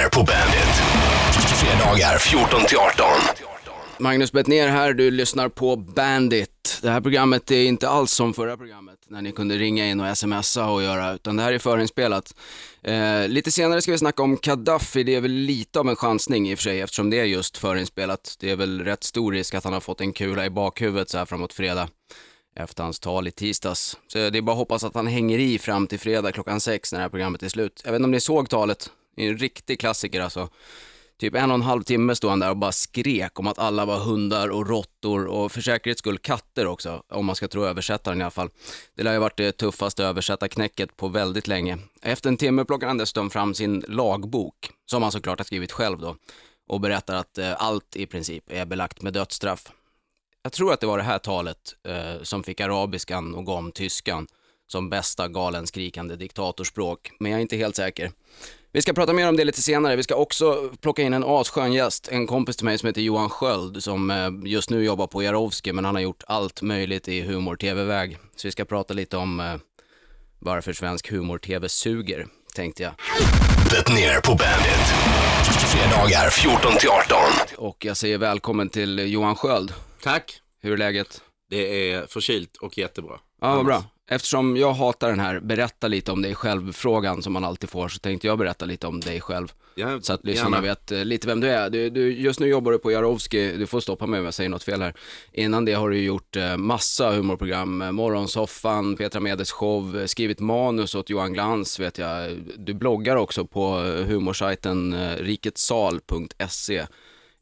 Bettner på Bandit. Fredagar 14 till 18. Magnus Bettner här, du lyssnar på Bandit. Det här programmet är inte alls som förra programmet när ni kunde ringa in och smsa och göra, utan det här är förinspelat. Eh, lite senare ska vi snacka om Gaddafi, det är väl lite av en chansning i och för sig eftersom det är just förinspelat. Det är väl rätt stor risk att han har fått en kula i bakhuvudet så här framåt fredag efter hans tal i tisdags. Så det är bara att hoppas att han hänger i fram till fredag klockan sex när det här programmet är slut. Jag vet inte om ni såg talet, det är en riktig klassiker alltså. Typ en och en halv timme stod han där och bara skrek om att alla var hundar och råttor och för säkerhets skull katter också, om man ska tro översättaren i alla fall. Det lär ju varit det tuffaste översättarknäcket på väldigt länge. Efter en timme plockar han dessutom fram sin lagbok, som han såklart har skrivit själv då, och berättar att eh, allt i princip är belagt med dödsstraff. Jag tror att det var det här talet eh, som fick arabiskan och gav tyskan som bästa galenskrikande diktatorspråk, men jag är inte helt säker. Vi ska prata mer om det lite senare. Vi ska också plocka in en asskön gäst, en kompis till mig som heter Johan Sköld som eh, just nu jobbar på Jarowski men han har gjort allt möjligt i humor-tv-väg. Så vi ska prata lite om eh, varför svensk humor-tv suger, tänkte jag. Det ner på Bandit. Fredagar 14 till 18. Och jag säger välkommen till Johan Sköld. Tack. Hur är läget? Det är förkylt och jättebra. Ja, vad bra. Eftersom jag hatar den här berätta lite om dig själv-frågan som man alltid får så tänkte jag berätta lite om dig själv. Ja, Så att lyssnarna gärna. vet eh, lite vem du är. Du, du, just nu jobbar du på Jarowski, du får stoppa mig om jag säger något fel här. Innan det har du gjort eh, massa humorprogram, eh, Morgonsoffan, Petra Medes show, skrivit manus åt Johan Glans vet jag. Du bloggar också på eh, humorsajten eh, riketsal.se.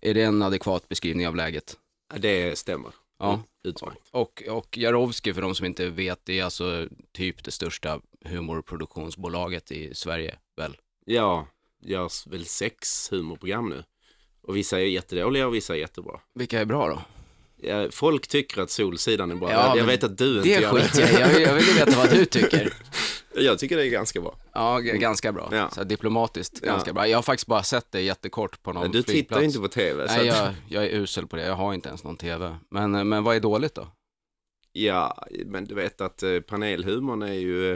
Är det en adekvat beskrivning av läget? Det stämmer. Ja. Utmärkt. Och, och Jarowski, för de som inte vet, det är alltså typ det största humorproduktionsbolaget i Sverige, väl? Ja, görs väl sex humorprogram nu. Och vissa är jättedåliga och vissa är jättebra. Vilka är bra då? Folk tycker att Solsidan är bra. Ja, jag vet att du inte Det gör skiter jag i. jag, vill- veta vad du tycker. Jag tycker det är ganska bra. Ja, ganska bra. Ja. Så diplomatiskt, Ja. ganska bra. Jag har faktiskt bara sett det jättekort på någon Men du flygplats. tittar inte på tv. Nej, jag, jag är usel på det. Jag har inte ens någon tv. Men, men vad är dåligt då? Ja, men du vet att eh, panelhumorn är ju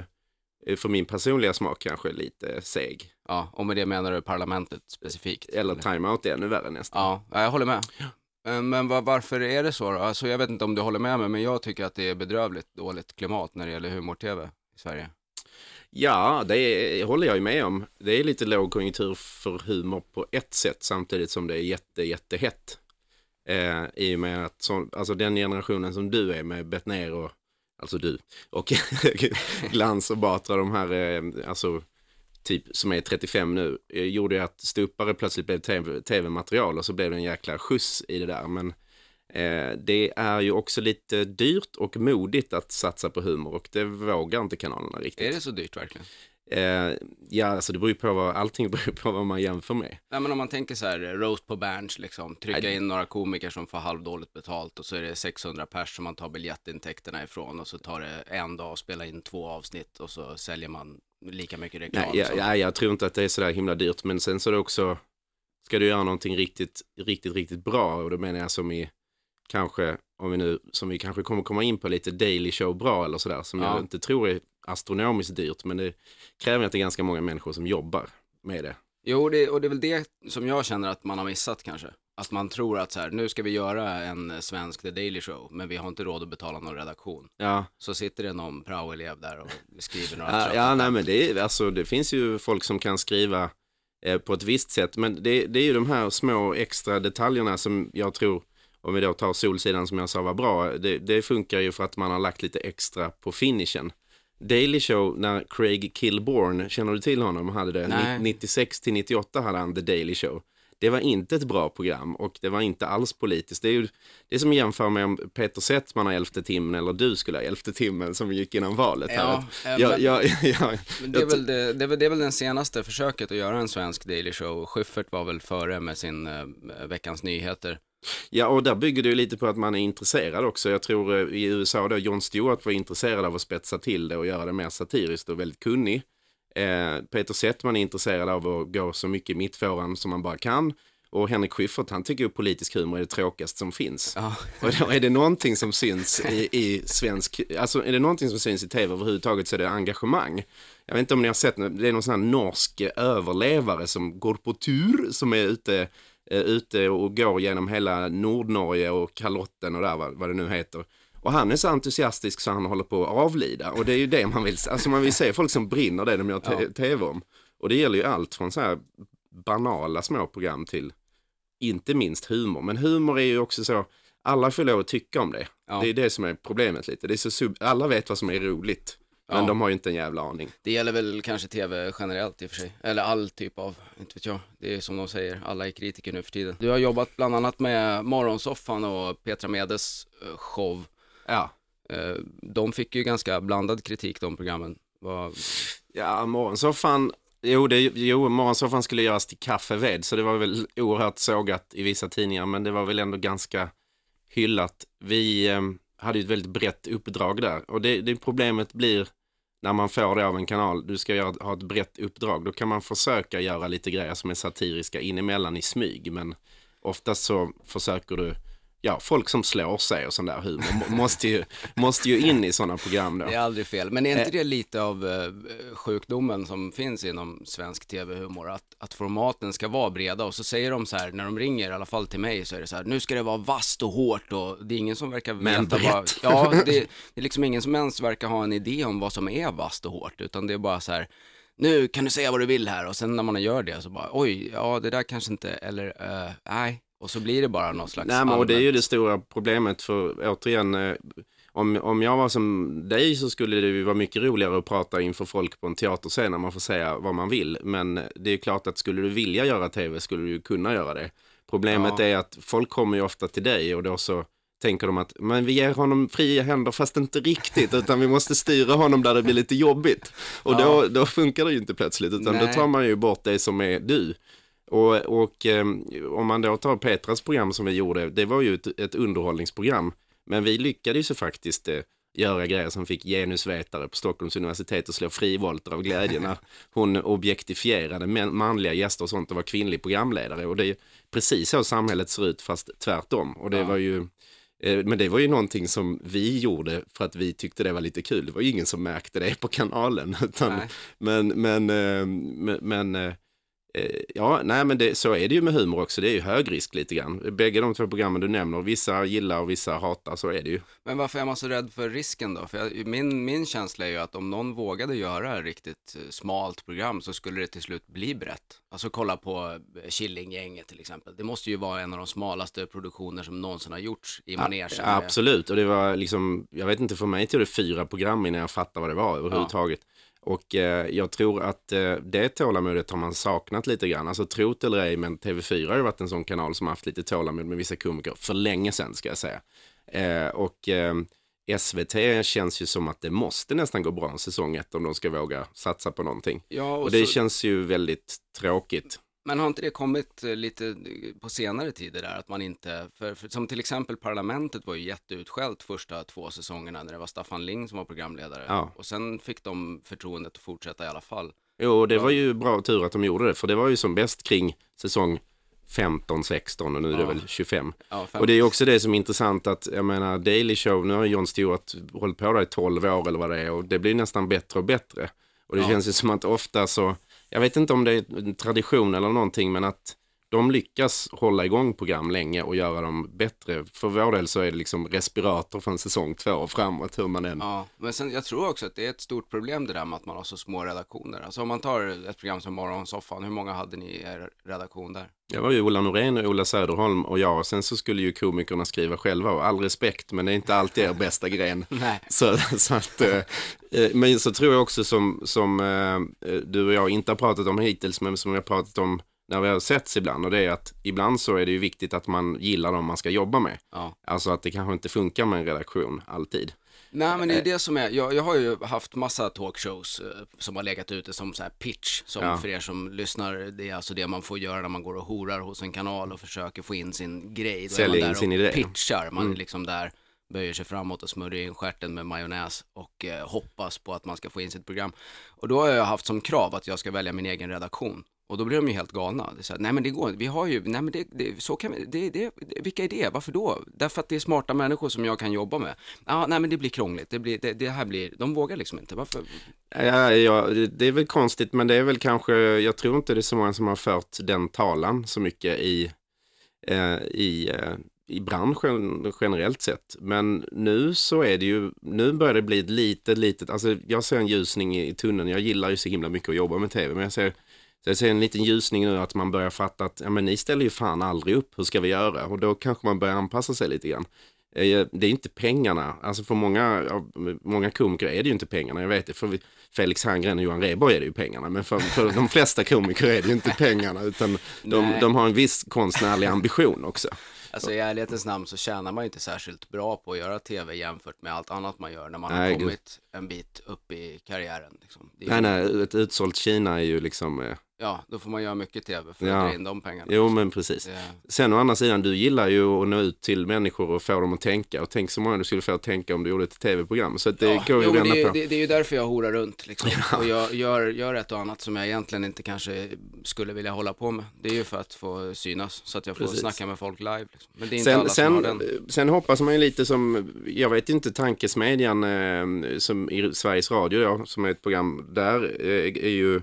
eh, för min personliga smak kanske lite seg. Ja, och med det menar du parlamentet specifikt? Eller timeout är ännu värre nästan. Ja, jag håller med. Eh, men var, varför är det så då? Alltså, jag vet inte om du håller med mig, men jag tycker att det är bedrövligt dåligt klimat när det gäller humor-tv i Sverige. Ja, det är, håller jag ju med om. Det är lite lågkonjunktur för humor på ett sätt samtidigt som det är jätte, jättehett. Eh, I och med att så, alltså den generationen som du är med Bettner och, alltså du, och Glans och Batra, de här, eh, alltså typ som är 35 nu, eh, gjorde ju att ståuppare plötsligt blev TV tv-material och så blev det en jäkla skjuts i det där. Men eh, det är ju också lite dyrt och modigt att satsa på humor och det vågar inte kanalerna riktigt. Är det så dyrt verkligen? Eh, ja, alltså det beror ju på vad, allting beror på vad man jämför med. Nej men om man tänker så här, roast på Berns liksom, trycka Nej. in några komiker som får halvdåligt betalt och så är det 600 pers som man tar biljettintäkterna ifrån och så tar det en dag att spela in två avsnitt och så säljer man lika mycket reklam. Nej, ja, som- ja, jag tror inte att det är sådär himla dyrt, men sen så är det också, ska du göra någonting riktigt, riktigt, riktigt bra, och då menar jag som i, kanske, om vi nu, som vi kanske kommer komma in på lite Daily Show bra eller sådär, som Ja. jag inte tror är astronomiskt dyrt, men det kräver att det är ganska många människor som jobbar med det. Jo, det, och det är väl det som jag känner att man har missat kanske. Att man tror att så här, nu ska vi göra en svensk The Daily Show, men vi har inte råd att betala någon redaktion. Ja, Så sitter det någon praoelev där och skriver några ja, ja nej men det, är, alltså, det finns ju folk som kan skriva eh, på ett visst sätt, men det, det är ju de här små extra detaljerna som jag tror, om vi då tar Solsidan som jag sa var bra, det, det funkar ju för att man har lagt lite extra på finishen. Daily Show, när Craig Kilborn, känner du till honom, hade det, Nej. Ni- 96 till 98 hade han The Daily Show. Det var inte ett bra program och det var inte alls politiskt. Det är ju det är som att jämföra med om Peter Settman har elfte timmen eller du skulle ha elfte timmen som gick innan valet. här. Ja, jag, men- jag, jag, Men det, är väl det, det, är väl, det är väl den senaste försöket att göra en svensk Daily Show. Schyffert var väl före med sin eh, Veckans Nyheter. Ja, och där bygger det ju lite på att man är intresserad också. Jag tror eh, i USA då, Jon Stewart var intresserad av att spetsa till det och göra det mer satiriskt och väldigt kunnig. Eh, Peter Settman är intresserad av att gå så mycket mittfåran som man bara kan. Och Henrik Schyffert han tycker ju politisk humor är det tråkigaste som finns. Ja. Och då är det någonting som syns i, i svensk, alltså är det någonting som syns i tv överhuvudtaget så är det engagemang. Jag vet inte om ni har sett, det är någon sån här norsk överlevare som går på tur, som är ute, eh, ute och går genom hela Nordnorge och Kalotten och där vad, vad det nu heter. Och han är så entusiastisk så han håller på att avlida. Och det är ju det man vill, alltså man vill se folk som brinner det de gör tv om. Och det gäller ju allt från så här banala små program till inte minst humor. Men humor är ju också så, alla får lov att tycka om det. Ja. Det är det som är problemet lite. Det är så sub- alla vet vad som är roligt. Men Ja. de har ju inte en jävla aning. Det gäller väl kanske tv generellt i och för sig. Eller all typ av, inte vet jag. Det är som de säger, alla är kritiker nu för tiden. Du har jobbat bland annat med Morgonsoffan och Petra Medes eh, show. Ja. Eh, de fick ju ganska blandad kritik de programmen. Var... Ja, morgonsoffan, jo, det, jo, morgonsoffan skulle göras till kaffeved, så det var väl oerhört sågat i vissa tidningar, men det var väl ändå ganska hyllat. Vi eh, hade ju ett väldigt brett uppdrag där, och det, det problemet blir när man får det av en kanal, du ska göra, ha ett brett uppdrag, då kan man försöka göra lite grejer som är satiriska inemellan i smyg, men oftast så försöker du Ja, folk som slår sig och sån där humor må- måste ju, måste ju in i sådana program då. Det är aldrig fel. Men är inte det lite av eh, sjukdomen som finns inom svensk tv-humor? Att, att formaten ska vara breda och så säger de så här, när de ringer, i alla fall till mig, så är det så här, nu ska det vara vasst och hårt och det är ingen som verkar Men veta vad... brett. Ja, det, det är liksom ingen som ens verkar ha en idé om vad som är vasst och hårt, utan det är bara så här, nu kan du säga vad du vill här och sen när man gör det så bara, oj, ja det där kanske inte, eller eh, nej, och så blir det bara någon slags Nej, men och det är ju det stora problemet för återigen, eh, om, om jag var som dig så skulle det ju vara mycket roligare att prata inför folk på en teaterscen när man får säga vad man vill. Men det är klart att skulle du vilja göra tv skulle du kunna göra det. Problemet Ja. är att folk kommer ju ofta till dig och då så tänker de att men vi ger honom fria händer fast inte riktigt utan vi måste styra honom där det blir lite jobbigt. Och Ja. då, då funkar det ju inte plötsligt utan då Nej. tar man ju bort det som är du. Och, och eh, om man då tar Petras program som vi gjorde, det var ju ett, ett underhållningsprogram. Men vi lyckades ju faktiskt eh, göra grejer som fick genusvetare på Stockholms universitet att slå frivolter av glädje när hon objektifierade manliga gäster och sånt och var kvinnlig programledare. Och det är precis så samhället ser ut fast tvärtom. Och det Ja. var ju eh, men det var ju någonting som vi gjorde för att vi tyckte det var lite kul. Det var ju ingen som märkte det på kanalen. Utan, men, men, men, men ja, nej men det, så är det ju med humor också. Det är ju hög risk lite grann. Bägge de två programmen du nämner, vissa gillar och vissa hatar, så är det ju. Men varför är man så rädd för risken då? För jag, min, min känsla är ju att om någon vågade göra ett riktigt eh, smalt program så skulle det till slut bli brett. Alltså kolla på eh, Killinggänget till exempel. Det måste ju vara en av de smalaste produktioner som någonsin har gjorts i manegen. Ja, absolut, och det var liksom, jag vet inte, för mig tog det fyra program innan jag fattade vad det var överhuvudtaget. Och eh, jag tror att eh, det tålamodet har man saknat lite grann. Alltså trot eller ej, men TV4 har ju varit en sån kanal som haft lite tålamod med vissa komiker för länge sedan ska jag säga. Eh, och eh, SVT känns ju som att det måste nästan gå bra en säsong ett om de ska våga satsa på någonting. Ja, och Och det så, känns ju väldigt tråkigt. Men har inte det kommit eh, lite eh, på senare tider där att man inte, för, för, som till exempel Parlamentet var ju jätteutskällt första två säsongerna när det var Staffan Ling som var programledare. Ja. Och sen fick de förtroendet att fortsätta i alla fall. Jo, det var ju bra tur att de gjorde det, för det var ju som bäst kring säsong 15, 16 och nu är det Ja. väl 25. Ja, Och det är också det som är intressant att, jag menar, Daily Show, nu har Jon Stewart hållit på där i 12 år eller vad det är och det blir nästan bättre och bättre. Och det Ja. känns ju som att ofta så, jag vet inte om det är en tradition eller någonting, men att de lyckas hålla igång program länge och göra dem bättre. För vår del så är det liksom respirator från säsong två och framåt, hur man än... Ja, men sen, jag tror också att det är ett stort problem det där med att man har så små redaktioner. Alltså om man tar ett program som Morgonsoffan, hur många hade ni i er redaktion där? Det var ju Ola Norén och Ola Söderholm och jag. Och sen så skulle ju komikerna skriva själva och all respekt, men det är inte alltid er bästa gren. Nej. Så, så att, eh, eh, men så tror jag också som, som eh, du och jag inte har pratat om hittills, men som vi har pratat om när vi har setts ibland. Och det är att ibland så är det ju viktigt att man gillar dem man ska jobba med. Ja. Alltså att det kanske inte funkar med en redaktion alltid. Nej men det är det som är, jag, jag har ju haft massa talkshows eh, som har legat ute som så här pitch, som Ja. för er som lyssnar, det är alltså det man får göra när man går och horar hos en kanal och försöker få in sin grej. Då Sälja in sin idé. pitchar, man Mm. är liksom där, böjer sig framåt och smörjer in stjärten med majonnäs och eh, hoppas på att man ska få in sitt program. Och då har jag haft som krav att jag ska välja min egen redaktion. Och då blir de ju helt galna. Det så här, nej men det går inte, vi har ju, nej men det, det så kan vi, det, det, vilka är det, varför då? Därför att det är smarta människor som jag kan jobba med. Ja, nej men det blir krångligt, det, blir, det, det här blir, de vågar liksom inte, varför? Ja, ja, det är väl konstigt, men det är väl kanske, jag tror inte det är så många som har fört den talan så mycket i, eh, i, eh, i branschen generellt sett. Men nu så är det ju, nu börjar det bli ett litet, litet, alltså jag ser en ljusning i, i tunneln. Jag gillar ju så himla mycket att jobba med tv, men jag ser så jag ser en liten ljusning nu att man börjar fatta att ja, men ni ställer ju fan aldrig upp, hur ska vi göra? Och då kanske man börjar anpassa sig lite grann. Eh, Det är inte pengarna, alltså för många, många komiker är det ju inte pengarna, jag vet det. För Felix Herngren och Johan Rheborg är det ju pengarna, men för, för de flesta komiker är det ju inte pengarna, utan de, de har en viss konstnärlig ambition också. Alltså i ärlighetens namn så tjänar man inte särskilt bra på att göra tv jämfört med allt annat man gör när man Nej, har kommit en bit upp i karriären. Liksom. Nej, ju- nej, ett utsålt Kina är ju liksom, eh, Ja, då får man göra mycket tv för Ja. att dra in de pengarna. jo men precis. Det- Sen å andra sidan, du gillar ju att nå ut till människor och få dem att tänka. Och tänk så många du skulle få att tänka om du gjorde ett tv-program. Så det Ja, går ju jo, vända det, är- på. det, det är ju därför jag horar runt liksom. och jag gör, gör ett och annat som jag egentligen inte kanske skulle vilja hålla på med. Det är ju för att få synas, så att jag får Precis. snacka med folk live. Liksom. Men det är inte alla Sen, som har sen, den. sen hoppas man ju lite som, jag vet inte, Tankesmedjan eh, som i Sveriges Radio då, som är ett program där, eh, är ju,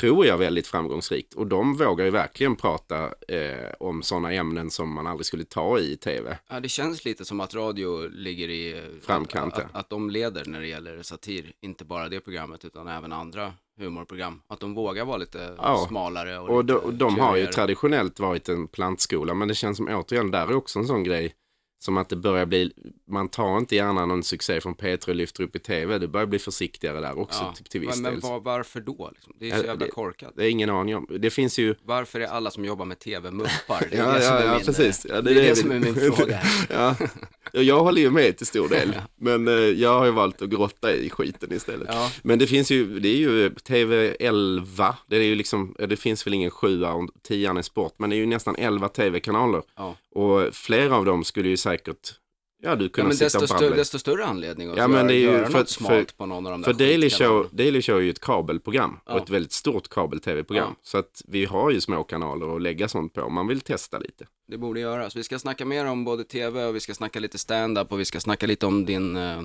tror jag, väldigt framgångsrikt. Och de vågar ju verkligen prata eh, om sådana ämnen som man aldrig skulle ta i tv. Ja, det känns lite som att radio ligger i Framkant, att, att, att de leder när det gäller satir. Inte bara det programmet utan även andra humorprogram. Att de vågar vara lite Ja. smalare och, Och de, de har ju traditionellt varit en plantskola, men det känns som återigen, där är också en sån grej som att det börjar bli, man tar inte gärna någon succé från P3 och lyfter upp i tv, det börjar bli försiktigare där också Ja. till, till viss Men, men var, varför då? Liksom? Det är så Ja, jävla det- korkat. Det är ingen aning om. Det finns ju... Varför är alla som jobbar med tv muppar? Det är Ja, det som ja, är ja min, precis. Ja, det är det, som är min fråga. ja. Ja, Jag håller ju med till stor del, men eh, jag har ju valt att grotta i skiten istället. Ja. Men det finns ju, det är ju TV11, det är ju liksom, det finns väl ingen sjua och tian är sport, men det är ju nästan 11 TV-kanaler. Ja. Och flera av dem skulle ju säkert, ja du Ja, kunna men sitta desto, och stö- desto större anledning att Ja, men göra, det är ju göra för- något för- smalt på någon av de där För Daily. Show, Daily Show är ju ett kabelprogram Ja. och ett väldigt stort kabel-tv-program. Ja. Så att vi har ju små kanaler att lägga sånt på om man vill testa lite. Det borde göras. Vi ska snacka mer om både tv och vi ska snacka lite stand-up och vi ska snacka lite om din, eh,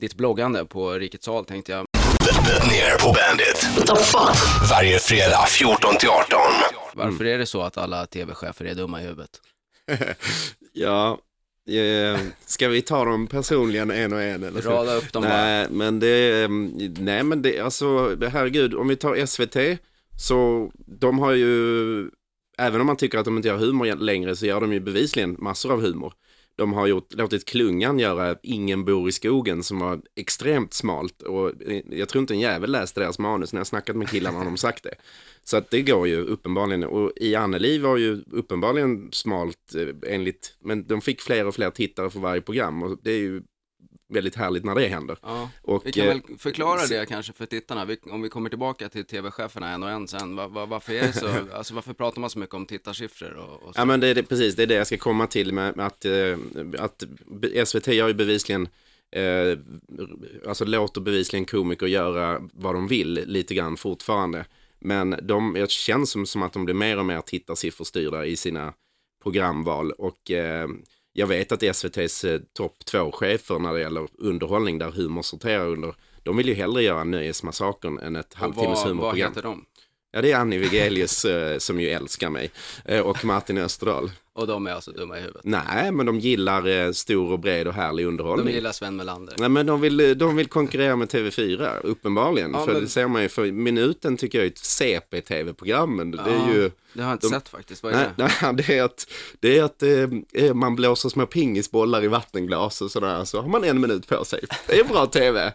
ditt bloggande på Rikets Sal tänkte jag. Ner på Bandit. Varje fredag 14 till 18. Varför är det så att alla tv-chefer är dumma i huvudet? Ja, eh, ska vi ta dem personligen en och en? Eller så? Rada upp dem bara. Nej, men det, ehm, nej, men det, alltså, herregud, om vi tar SVT, så de har ju, även om man tycker att de inte gör humor längre, så gör de ju bevisligen massor av humor. De har gjort, låtit Klungan göra Ingen bor i skogen som var extremt smalt. Och jag tror inte en jävel läste deras manus när jag snackat med killarna har de sagt det. Så att det går ju uppenbarligen. Och i Anneli var ju uppenbarligen smalt eh, enligt, men de fick fler och fler tittare för varje program. Och det är ju väldigt härligt när det händer. Ja. Och, Vi kan eh, väl förklara det kanske för tittarna, vi, om vi kommer tillbaka till tv-cheferna en och en sen. Va, va, varför är så, alltså varför pratar man så mycket om tittarsiffror och, och så? Ja men det är det, precis, det är det jag ska komma till med, med att, eh, att SVT gör ju bevisligen, eh, alltså låter bevisligen komiker göra vad de vill lite grann fortfarande. Men de, det känns som, som att de blir mer och mer tittarsifferstyrda i sina programval och eh, jag vet att SVTs eh, topp två-chefer när det gäller underhållning där humor sorterar under, de vill ju hellre göra Nöjesmassakern än ett halvtimmes vad, vad humorprogram. heter de? Ja, det är Annie Wigelius eh, som ju älskar mig eh, och Martin Österdahl. Och de är alltså dumma i huvudet. Nej, men de gillar eh, stor och bred och härlig De underhållning. gillar Sven Melander. Nej, men de vill, de vill konkurrera med TV4, uppenbarligen. Ja, för men- det ser man ju, för minuten tycker jag är ett CP-TV-program, det är Ja, ju... Det har jag inte de- sett faktiskt, vad är Nej, det? nej, det är att, det är att eh, man blåser små pingisbollar i vattenglas och sådär, så har man en minut på sig. Det är bra TV.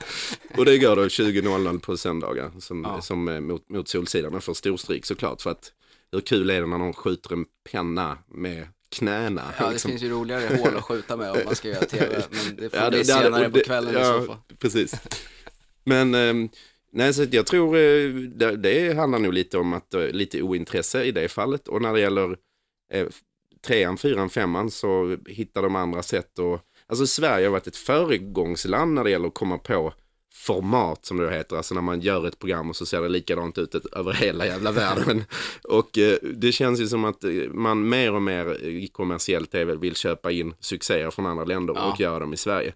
Och det går då 20.00 på söndagar, som, Ja. som eh, mot, mot Solsidan får storstryk såklart, för att hur kul är det när någon skjuter en penna med knäna? Ja, det liksom? finns ju roligare hål att skjuta med om man ska göra tv, men det får Ja, bli det- det- senare och på det- kvällen ja, i så fall. precis. Men ehm, nej, så jag tror eh, det, det handlar nog lite om att eh, lite ointresse i det fallet. Och när det gäller eh, trean, fyran, femman så hittar de andra sätt. Och, alltså Sverige har varit ett föregångsland när det gäller att komma på format som det heter, alltså när man gör ett program och så ser det likadant ut över hela jävla världen. och eh, det känns ju som att eh, man mer och mer i kommersiell tv vill köpa in succéer från andra länder Ja. och göra dem i Sverige.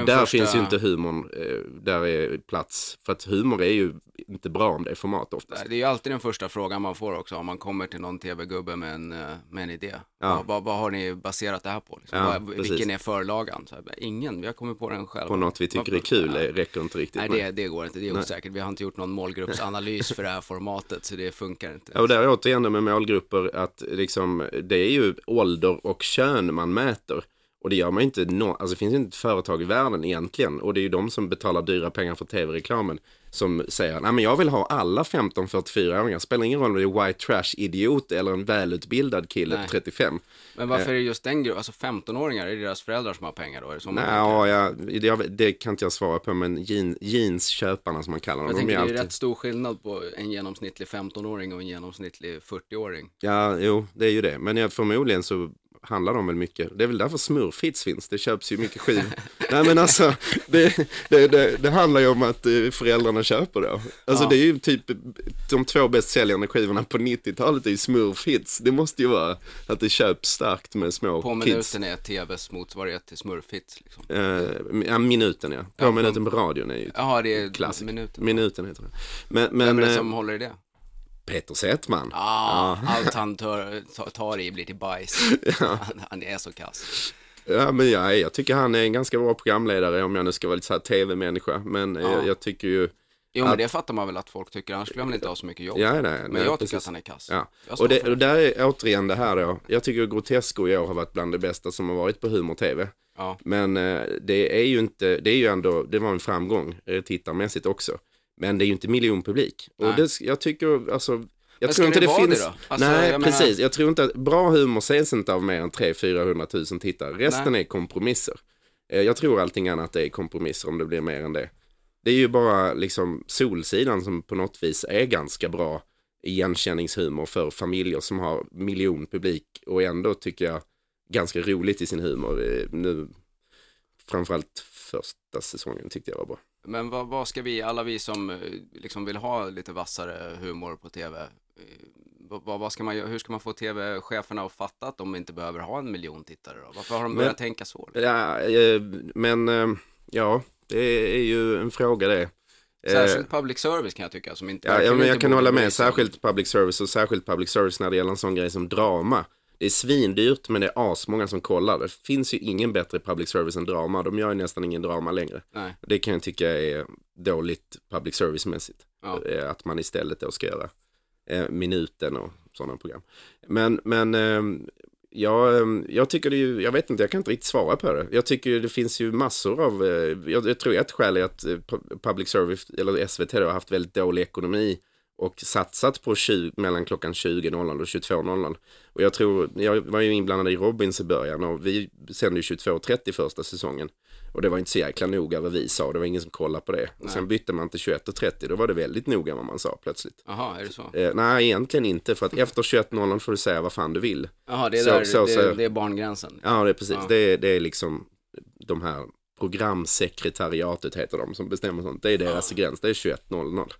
Och där första- finns ju inte humorn, eh, där är plats. För att humor är ju inte bra om det är format oftast. Det är ju alltid den första frågan man får också om man kommer till någon tv-gubbe med en, eh, med en idé. Ja. Vad, vad, vad har ni baserat det här på? Liksom? Ja, vad, vilken är förlagan? Så här, ingen, vi har kommit på den själva. Och något vi tycker är kul Ja. räcker inte riktigt. Nej, det, det går inte. Det är osäkert. Vi har inte gjort någon målgruppsanalys för det här formatet, så det funkar inte. Ja, och där är återigen med målgrupper att liksom, det är ju ålder och kön man mäter. Och det gör man inte, nå alltså det finns inte ett företag i världen egentligen. Och det är ju de som betalar dyra pengar för tv-reklamen som säger, nej men jag vill ha alla 15-44-åringar, spelar ingen roll om det är white trash-idiot eller en välutbildad kille på 35. Men varför är det just den gruppen, alltså 15-åringar, är det deras föräldrar som har pengar då? Är det man Nej, ja, ja, det, det kan inte jag svara på, men jean, jeansköparna som man kallar dem. Jag de tänker det är alltid- ju rätt stor skillnad på en genomsnittlig 15-åring och en genomsnittlig 40-åring. Ja, jo, det är ju det. Men jag, förmodligen så handlar de väl mycket. Det är väl därför smurfhits finns. Det köps ju mycket skivor. Nej men alltså, det, det, det, det handlar ju om att eh, föräldrarna köper det. Alltså Ja. det är ju typ de två bäst säljande skivorna på 90-talet är ju smurfhits. Det måste ju vara att det köps starkt med små På kids. minuten är tvs motsvarighet till smurfhits liksom. Eh, ja, minuten ja. På Ja, på- minuten på radion är ju Jaha, det är klassik. minuten. Minuten heter det. Men, Vem men är det eh, som håller i det? Peter Settman. Ah, allt han tar, tar, i blir till bajs. Han, han är så kass. Ja, men jag, jag tycker han är en ganska bra programledare om jag nu ska vara lite så här tv-människa. Men eh, Ja. jag, jag tycker ju, Jo, men det fattar man väl att folk tycker, annars skulle han väl inte ha så mycket jobb. ja, nej, men nej, jag tycker precis. att han är kass. Ja. Och, det, och där är återigen det här då. Jag tycker Grotesco i år har varit bland det bästa som har varit på humor-tv. Ja. Men eh, det är ju inte, det är ju ändå, det var en framgång eh, tittarmässigt också. Men det är ju inte miljonpublik. Och Nej. det, jag tycker, alltså, jag Men tror inte det det, finns... det? Alltså, Nej, jag menar- precis. Jag tror inte att bra humor ses inte av mer än 300-400 000 tittare. Resten är kompromisser. Eh, Jag tror allting annat är kompromisser om det blir mer än det. Det är ju bara liksom Solsidan som på något vis är ganska bra igenkänningshumor för familjer som har miljon publik och ändå tycker jag ganska roligt i sin humor. Eh, Nu, framförallt första säsongen tyckte jag var bra. Men vad, vad ska vi, alla vi som eh, liksom vill ha lite vassare humor på tv, eh, vad, vad ska man, hur ska man få tv-cheferna att fatta att de inte behöver ha en miljon tittare då? Varför har de Men- börjat tänka så? Ja, men eh, ja, det är ju en fråga det. Särskilt public service kan jag tycka som inte Ja, ja men jag kan hålla med, särskilt public service och särskilt public service när det gäller en sån grej som drama. Det är svindyrt men det är asmånga som kollar. Det finns ju ingen bättre public service än drama. De gör ju nästan ingen drama längre. Nej, Det kan jag tycka är dåligt public service-mässigt. ja. Eh, Att man istället då ska göra eh, minuten och sådana program. Men, men ehm, jag, ehm, jag tycker det ju, jag vet inte, jag kan inte riktigt svara på det. Jag tycker det finns ju massor av, eh, jag, jag tror ett skäl är att eh, pu- public service, eller SVT då, har haft väldigt dålig ekonomi och satsat på 20, mellan klockan 20.00 och 22.00. Och jag tror, jag var ju inblandad i Robins i början och vi sände ju 22.30 första säsongen. Och det var inte så jäkla noga vad vi sa, det var ingen som kollade på det. Och sen bytte man till 21.30, då var det väldigt noga vad man sa plötsligt. Jaha, är det så? Eh, nej, egentligen inte, för att efter 21.00 får du säga vad fan du vill. Jaha, det är, Så- där, så- det, så- det är barngränsen. Ja, det är precis. Ja. Det, det är liksom de här programsekretariatet heter de som bestämmer sånt. Det är deras gräns, det är 21.00.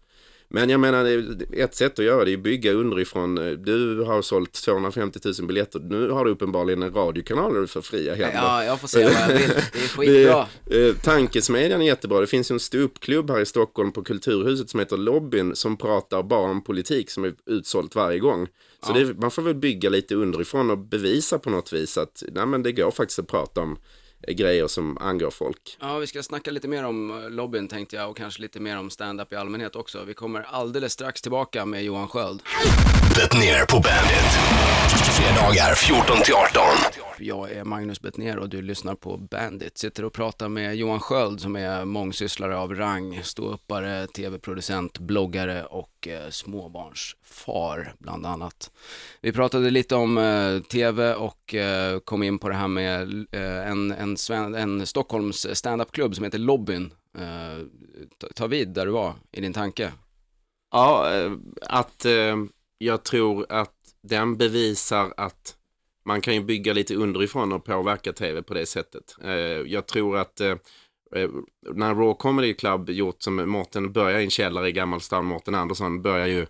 Men jag menar, ett sätt att göra det är att bygga underifrån. Du har sålt 250 000 biljetter. Nu har du uppenbarligen en radiokanal där du får fria händer. Ja, jag får säga vad jag vill. Det är skitbra. Det, eh, tankesmedjan är jättebra. Det finns ju en ståuppklubb här i Stockholm på Kulturhuset som heter Lobbyn som pratar bara om politik som är utsålt varje gång. Så Ja. det, man får väl bygga lite underifrån och bevisa på något vis att nej, men det går faktiskt att prata om grejer som angår folk. Ja, vi ska snacka lite mer om eh, lobbyn tänkte jag och kanske lite mer om stand-up i allmänhet också. Vi kommer alldeles strax tillbaka med Johan Sköld. Bettner på Bandit. Fredagar 14 till 18. Jag är Magnus Bettner och du lyssnar på Bandit. Sitter och pratar med Johan Sköld som är mångsysslare av rang, ståuppare, tv-producent, bloggare och eh, småbarnsfar bland annat. Vi pratade lite om eh, tv och eh, kom in på det här med eh, en, en, en Stockholms standup-klubb som heter Lobbyn. Eh, ta, ta vid där du var i din tanke. Ja, eh, att eh, jag tror att den bevisar att man kan ju bygga lite underifrån och påverka tv på det sättet. Eh, jag tror att eh, eh, när Raw Comedy Club gjort som Mårten börjar i en källare i Gammalstan, Mårten Andersson börjar ju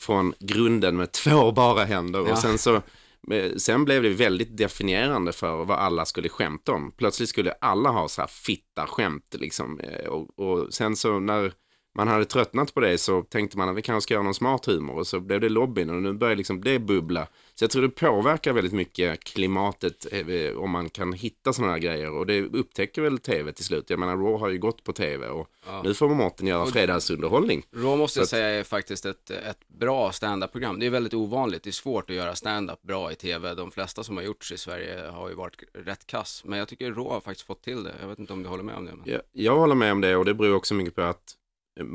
från grunden med två bara händer Ja. och sen så Eh, sen blev det väldigt definierande för vad alla skulle skämta om. Plötsligt skulle alla ha så här fitta skämt liksom. Eh, och, och sen så när man hade tröttnat på det så tänkte man att vi kanske ska göra någon smart humor och så blev det lobbyn och nu börjar liksom det bubbla. Så jag tror det påverkar väldigt mycket klimatet eh, om man kan hitta sådana här grejer och det upptäcker väl tv till slut. Jag menar Raw har ju gått på tv och nu får Mårten göra fredagsunderhållning. Raw måste jag att- säga är faktiskt ett, ett bra stand-up-program. Det är väldigt ovanligt, det är svårt att göra stand-up bra i tv. De flesta som har gjorts i Sverige har ju varit rätt kass. Men jag tycker Raw har faktiskt fått till det. Jag vet inte om du håller med om det. Men... Jag, jag håller med om det och det beror också mycket på att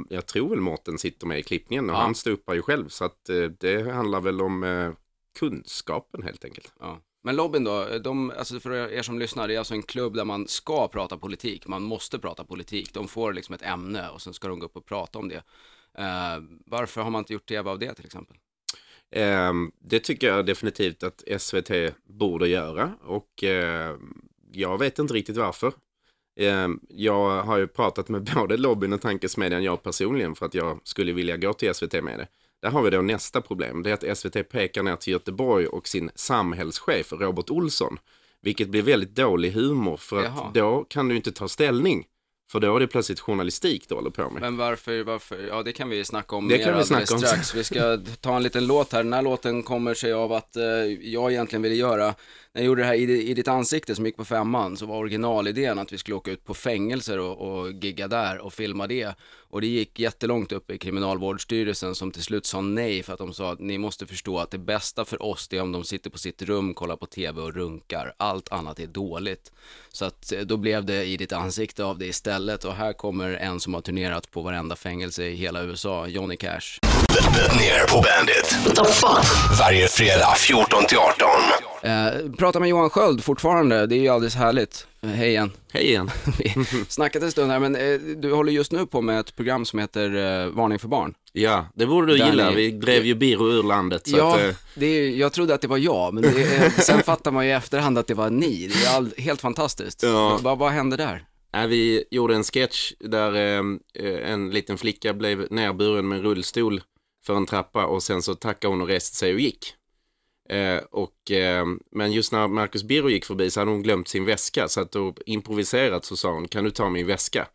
jag tror väl Mårten sitter med i klippningen och Ja. han stupar ju själv så att eh, det handlar väl om eh, kunskapen helt enkelt. Ja. Men lobbyn då, de, alltså för er som lyssnar, det är alltså en klubb där man ska prata politik. Man måste prata politik. De får liksom ett ämne och sen ska de gå upp och prata om det. Eh, varför har man inte gjort tv av det till exempel? Ehm, det tycker jag definitivt att SVT borde göra och eh, jag vet inte riktigt varför. Ehm, jag har ju pratat med både lobbyn och tankesmedjan jag personligen för att jag skulle vilja gå till SVT med det. Där har vi då nästa problem. Det är att SVT pekar ner till Göteborg och sin samhällschef Robert Olsson. Vilket blir väldigt dålig humor för att Jaha. då kan du inte ta ställning. För då är det plötsligt journalistik du håller på med. Men varför, varför, ja det kan vi snacka om Det mer kan vi snacka om strax. Vi ska ta en liten låt här. Den här låten kommer sig av att eh, jag egentligen ville göra, när jag gjorde det här i, i ditt ansikte som gick på femman, så var originalidén att vi skulle åka ut på fängelser och, och gigga där och filma det. Och det gick jättelångt upp i kriminalvårdsstyrelsen som till slut sa nej för att de sa att ni måste förstå att det bästa för oss det är om de sitter på sitt rum, kollar på tv och runkar. Allt annat är dåligt. Så att eh, då blev det i ditt ansikte av det istället och här kommer en som har turnerat på varenda fängelse i hela USA, Johnny Cash. Ner på Bandit. Varje fredag 14 till 18. Eh, prata med Johan Sköld fortfarande, det är ju alldeles härligt. Eh, hej igen. Hej igen. Vi snackat en stund här, men eh, du håller just nu på med ett program som heter eh, Varning för barn. Ja, det borde du Där gilla. ni- Vi drev ju Biro ur landet. Så ja, att, eh, det är, jag trodde att det var jag, men det är, sen fattar man ju i efterhand att det var ni. Det är all, helt fantastiskt. Ja. Vad, vad hände där? Nej, vi gjorde en sketch där eh, eh, en liten flicka blev nerburen med en rullstol för en trappa och sen så tackade hon och reste sig och gick. Eh, och, eh, men just när Marcus Birro gick förbi så hade hon glömt sin väska så att då improviserat så sa hon kan du ta min väska?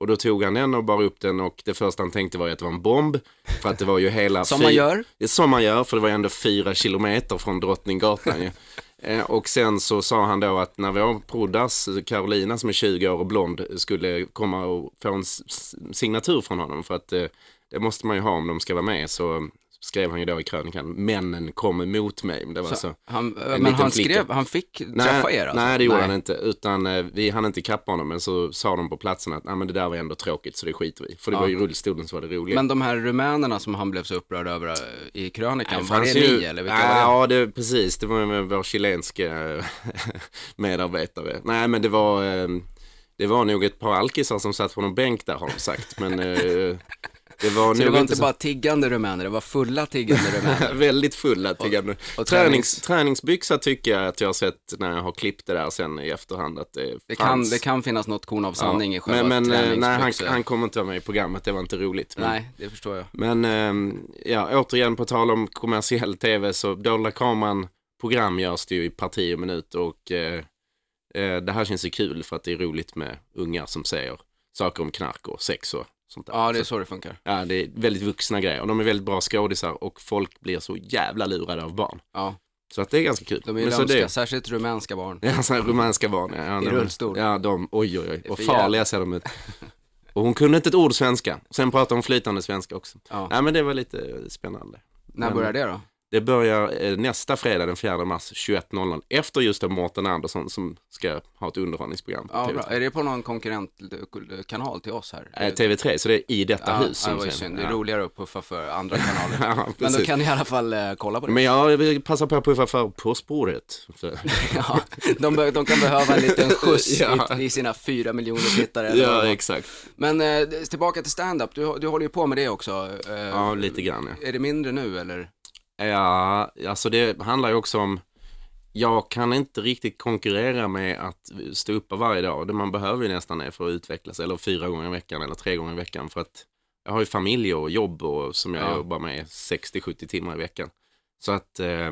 Och då tog han den och bar upp den och det första han tänkte var att det var en bomb. För att det var ju hela... Som man gör. Som man gör, för det var ändå fyra kilometer från Drottninggatan ju. Eh, Och sen så sa han då att när vår proddas, Carolina som är 20 år och blond, skulle komma och få en signatur från honom. För att eh, det måste man ju ha om de ska vara med. Så skrev han ju då i krönikan, männen kom emot mig. Men Det var så. Han, en men liten han flicka. skrev, han fick träffa er alltså? nej, det gjorde han inte. Utan eh, vi hann inte kappa honom. Men så sa de på platsen att "Nej, men det där var ändå tråkigt så det skiter vi i." För det Ja. var ju rullstolen som var det roliga. Men de här rumänerna som han blev så upprörd över eh, i krönikan, Nej, var det ju- ni eller vilka var det? Ja, det, precis. Det var med vår chilenska eh, medarbetare. Nej, men det var, det var nog ett par alkisar som satt på någon bänk där har de sagt. Men eh, det var Så det var inte så... bara tiggande rumäner, det var fulla tiggande rumäner. Väldigt fulla tiggande. och Tränings, tränings- träningsbyxa tycker jag att jag har sett när jag har klippt det där sen i efterhand att det, Det kan, det kan finnas något korn av sanning i Ja, själva Men, men eh, nej, han, han kommer inte vara med i programmet, det var inte roligt. Men, Nej, det förstår jag. Men ehm, ja, återigen på tal om kommersiell tv så dolda kameran program görs det ju i parti och minut och eh, eh, det här känns ju kul för att det är roligt med ungar som säger saker om knark och sex och sånt där. Ja, det är så, så det funkar. ja, det är väldigt vuxna grejer och de är väldigt bra skådisar och folk blir så jävla lurade av barn. Ja, Så att det är ganska kul. de är Men så lömska, det, särskilt rumänska barn. Ja, här rumänska barn. Ja, ja, I rullstol. Ja, de, oj oj oj, och för farliga ser de ut. Och hon kunde inte ett ord svenska. Sen pratade hon flytande svenska också. Ja. Nej men det var lite spännande. När Men- börjar det då? Det börjar eh, nästa fredag den 4 mars 21.00 efter just då Mårten Andersson som ska ha ett underhållningsprogram på Ja, TV3. bra. Är det på någon konkurrentkanal till oss här? Eh, TV3, så det är i detta ja, hus. ja, det var synd. Det är roligare att puffa för andra kanaler. Ja, Men då kan ni i alla fall eh, kolla på det. Men jag vill passa på att puffa för På spåret. Ja, de, be- de kan behöva en liten skjuts i, i sina fyra miljoner tittare. det Ja, exakt. Men eh, tillbaka till stand-up, du, du håller ju på med det också. Ja, lite grann ja. Är det mindre nu eller? Ja, alltså det handlar ju också om jag kan inte riktigt konkurrera med att stå uppe varje dag. Det man behöver ju nästan är för att utvecklas, eller fyra gånger i veckan eller tre gånger i veckan. För att jag har ju familj och jobb och, som jag Ja. jobbar med 60-70 timmar i veckan. Så att eh,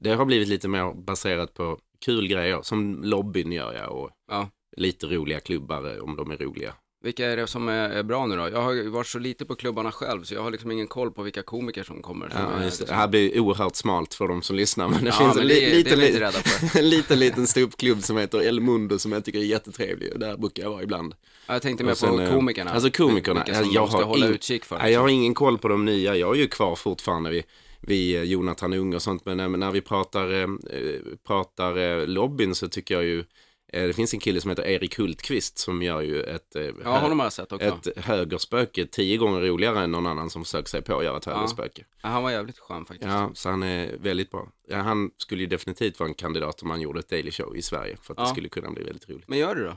det har blivit lite mer baserat på kul grejer, som lobbyn gör jag och Ja. lite roliga klubbar eh, om de är roliga. Vilka är det som är, bra nu då? Jag har varit så lite på klubbarna själv så jag har liksom ingen koll på vilka komiker som kommer. Som Ja, är, liksom- det här blir oerhört smalt för de som lyssnar, men det Ja, finns men en det- li- det vi liten, liten, liten ståuppklubb som heter El Mundo som jag tycker är jättetrevlig och där brukar jag vara ibland. Ja, Jag tänkte mer på eh, komikerna. Alltså komikerna. Vilka som jag ska har hålla ing- utkik för. Jag har ingen koll på de nya. Jag är ju kvar fortfarande vid, vid eh, Jonathan Unge och sånt. Men när vi pratar, eh, pratar lobbyn så tycker jag ju, det finns en kille som heter Erik Hultqvist som gör ju ett, eh, Ja, honom har jag sett också. ett högerspöke tio gånger roligare än någon annan som försöker sig på att göra ett högerspöke. Ja, han var jävligt skön faktiskt. Ja, så han är väldigt bra. Ja, han skulle ju definitivt vara en kandidat om han gjorde ett Daily Show i Sverige. För att Ja. det skulle kunna bli väldigt roligt. Men gör du då?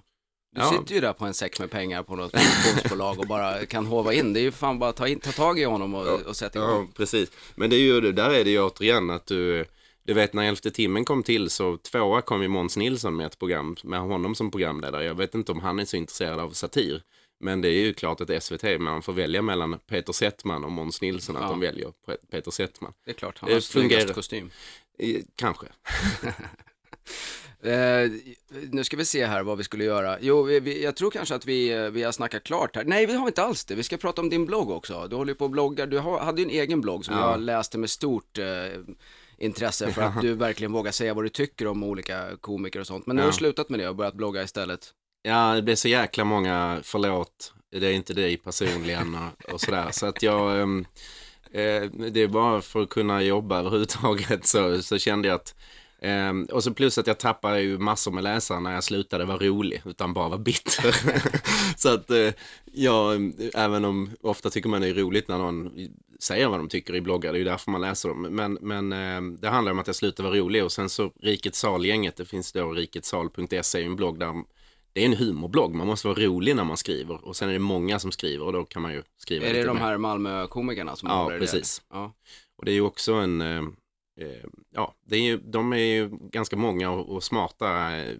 Du Ja. sitter ju där på en säck med pengar på något produktionsbolag och bara kan hova in. Det är ju fan bara ta, in, ta tag i honom och, och sätta igång. Ja, precis. Men det är ju, där är det ju återigen att du, du vet när elfte timmen kom till så tvåa kom ju Måns Nilsson med ett program, med honom som programledare. Jag vet inte om han är så intresserad av satir. Men det är ju klart att SVT, man får välja mellan Peter Settman och Måns Nilsson, att Ja. de väljer Pe- Peter Settman. Det är klart, han Det har snyggast kostym. I, kanske. Eh, nu ska vi se här vad vi skulle göra. Jo, vi, vi, jag tror kanske att vi, eh, vi har snackat klart här. Nej, vi har inte alls det. Vi ska prata om din blogg också. Du håller ju på och bloggar. Du har, hade ju en egen blogg som Ja. jag läste med stort eh, intresse för att du verkligen vågar säga vad du tycker om olika komiker och sånt. Men nu har du slutat med det och börjat blogga istället. Ja, det blir så jäkla många förlåt, det är inte dig personligen och, och sådär. Så att jag, ehm, eh, det är bara för att kunna jobba överhuvudtaget så, så kände jag att ehm, och så plus att jag tappade ju massor med läsare när jag slutade vara rolig, utan bara vara bitter. så att eh, jag, även om ofta tycker man det är roligt när någon säger vad de tycker i bloggar, det är ju därför man läser dem. Men, men eh, det handlar om att jag slutade vara rolig och sen så Rikets Salgänget, det finns då riketsal.se, en blogg där det är en humorblogg, man måste vara rolig när man skriver och sen är det många som skriver och då kan man ju skriva Är det de här Malmö-komikerna som Ja, precis. Ja. Och det är ju också en, eh, eh, Eh, ja, det är ju, de är ju ganska många och, och smarta. Eh,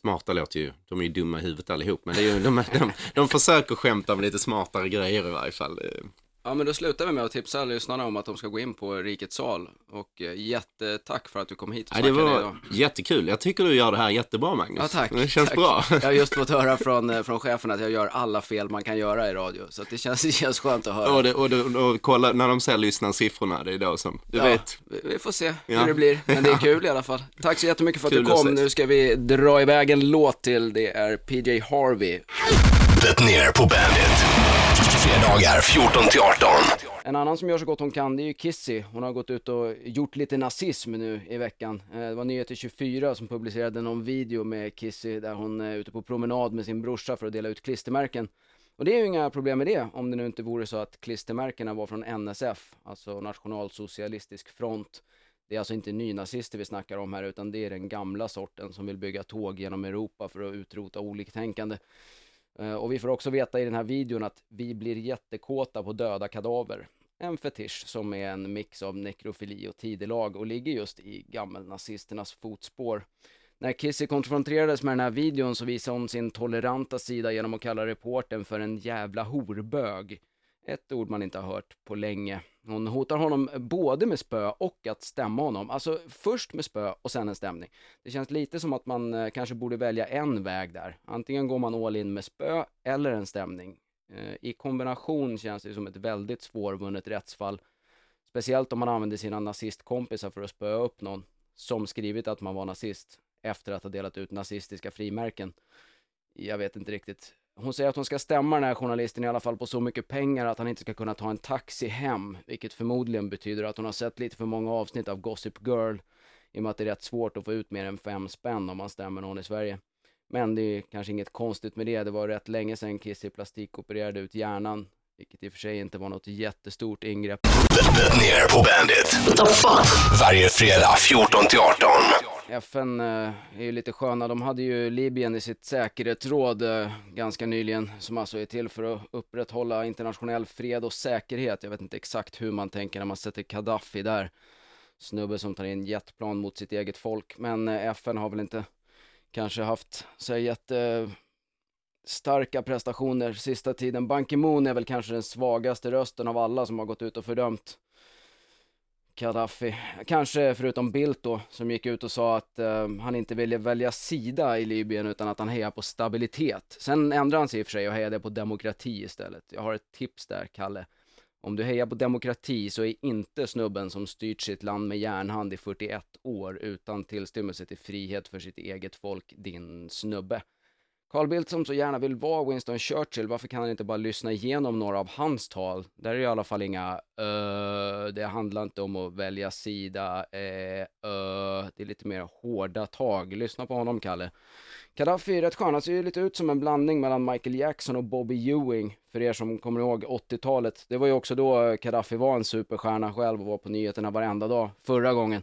smarta låter ju, de är ju dumma i huvudet allihop, men det är ju, de, de, de försöker skämta med lite smartare grejer i varje fall. Eh, Ja men då slutar vi med att tipsa lyssnarna om att de ska gå in på Rikets sal och eh, jättetack för att du kom hit och Nej, det var idag. jättekul, jag tycker du gör det här jättebra Magnus. Ja tack. Det känns tack. bra. Jag har just fått höra från, eh, från chefen att jag gör alla fel man kan göra i radio. Så att det, känns, det känns skönt att höra. Och, det, och, det, och kolla, när de ser lyssnarsiffrorna, det är då som, du Ja, vet. vi- får se Ja. hur det blir, men det är kul i alla fall. Tack så jättemycket för att Kul du kom. Nu ska vi dra iväg en låt till. Det är PJ Harvey. Det ner på Bandit. Fredagar 14 till 18. En annan som gör så gott hon kan, det är ju Kissy. Hon har gått ut och gjort lite nazism nu i veckan. Eh, det var Nyheter 24 som publicerade någon video med Kissy där hon är ute på promenad med sin brorsa för att dela ut klistermärken. Och det är ju inga problem med det, om det nu inte vore så att klistermärkena var från NSF, alltså Nationalsocialistisk front. Det är alltså inte nynazister vi snackar om här, utan det är den gamla sorten som vill bygga tåg genom Europa för att utrota oliktänkande. Eh, och vi får också veta i den här videon att vi blir jättekåta på döda kadaver. En fetisch som är en mix av nekrofili och tidelag och ligger just i gammelnazisternas fotspår. När Kissy konfronterades med den här videon så visade hon sin toleranta sida genom att kalla reporten för en jävla horbög. Ett ord man inte har hört på länge. Hon hotar honom både med spö och att stämma honom. Alltså först med spö och sen en stämning. Det känns lite som att man eh, kanske borde välja en väg där. Antingen går man all in med spö eller en stämning. Eh, I kombination känns det som ett väldigt svårvunnet rättsfall. Speciellt om man använder sina nazistkompisar för att spöa upp någon som skrivit att man var nazist efter att ha delat ut nazistiska frimärken. Jag vet inte riktigt. Hon säger att hon ska stämma den här journalisten i alla fall på så mycket pengar att han inte ska kunna ta en taxi hem, vilket förmodligen betyder att hon har sett lite för många avsnitt av Gossip Girl i och med att det är rätt svårt att få ut mer än fem spänn om man stämmer någon i Sverige. Men det är kanske inget konstigt med det. Det var rätt länge sedan Kissy plastikopererade ut hjärnan, vilket i och för sig inte var något jättestort ingrepp. Ner på Bandit. Varje fredag 14 till 18. FN eh, är ju lite sköna. De hade ju Libyen i sitt säkerhetsråd eh, ganska nyligen, som alltså är till för att upprätthålla internationell fred och säkerhet. Jag vet inte exakt hur man tänker när man sätter Gaddafi där. snubbe som tar in jetplan mot sitt eget folk. Men eh, FN har väl inte kanske haft så här jätte starka prestationer sista tiden. Ban Ki-Moon är väl kanske den svagaste rösten av alla som har gått ut och fördömt Gaddafi. Kanske förutom Bildt då, som gick ut och sa att eh, han inte ville välja sida i Libyen utan att han hejar på stabilitet. Sen ändrade han sig i och för sig och hejade på demokrati istället. Jag har ett tips där, Kalle. Om du hejar på demokrati så är inte snubben som styrt sitt land med järnhand i 41 år utan tillstymmelse till frihet för sitt eget folk din snubbe. Carl Bildt som så gärna vill vara Winston Churchill, varför kan han inte bara lyssna igenom några av hans tal? Där är det i alla fall inga uh, det handlar inte om att välja sida, uh, uh, det är lite mer hårda tag. Lyssna på honom, Kalle. Kadaffi är rätt skön, han ser ju lite ut som en blandning mellan Michael Jackson och Bobby Ewing, för er som kommer ihåg 80-talet. Det var ju också då Kadaffi var en superstjärna själv och var på nyheterna varenda dag, förra gången.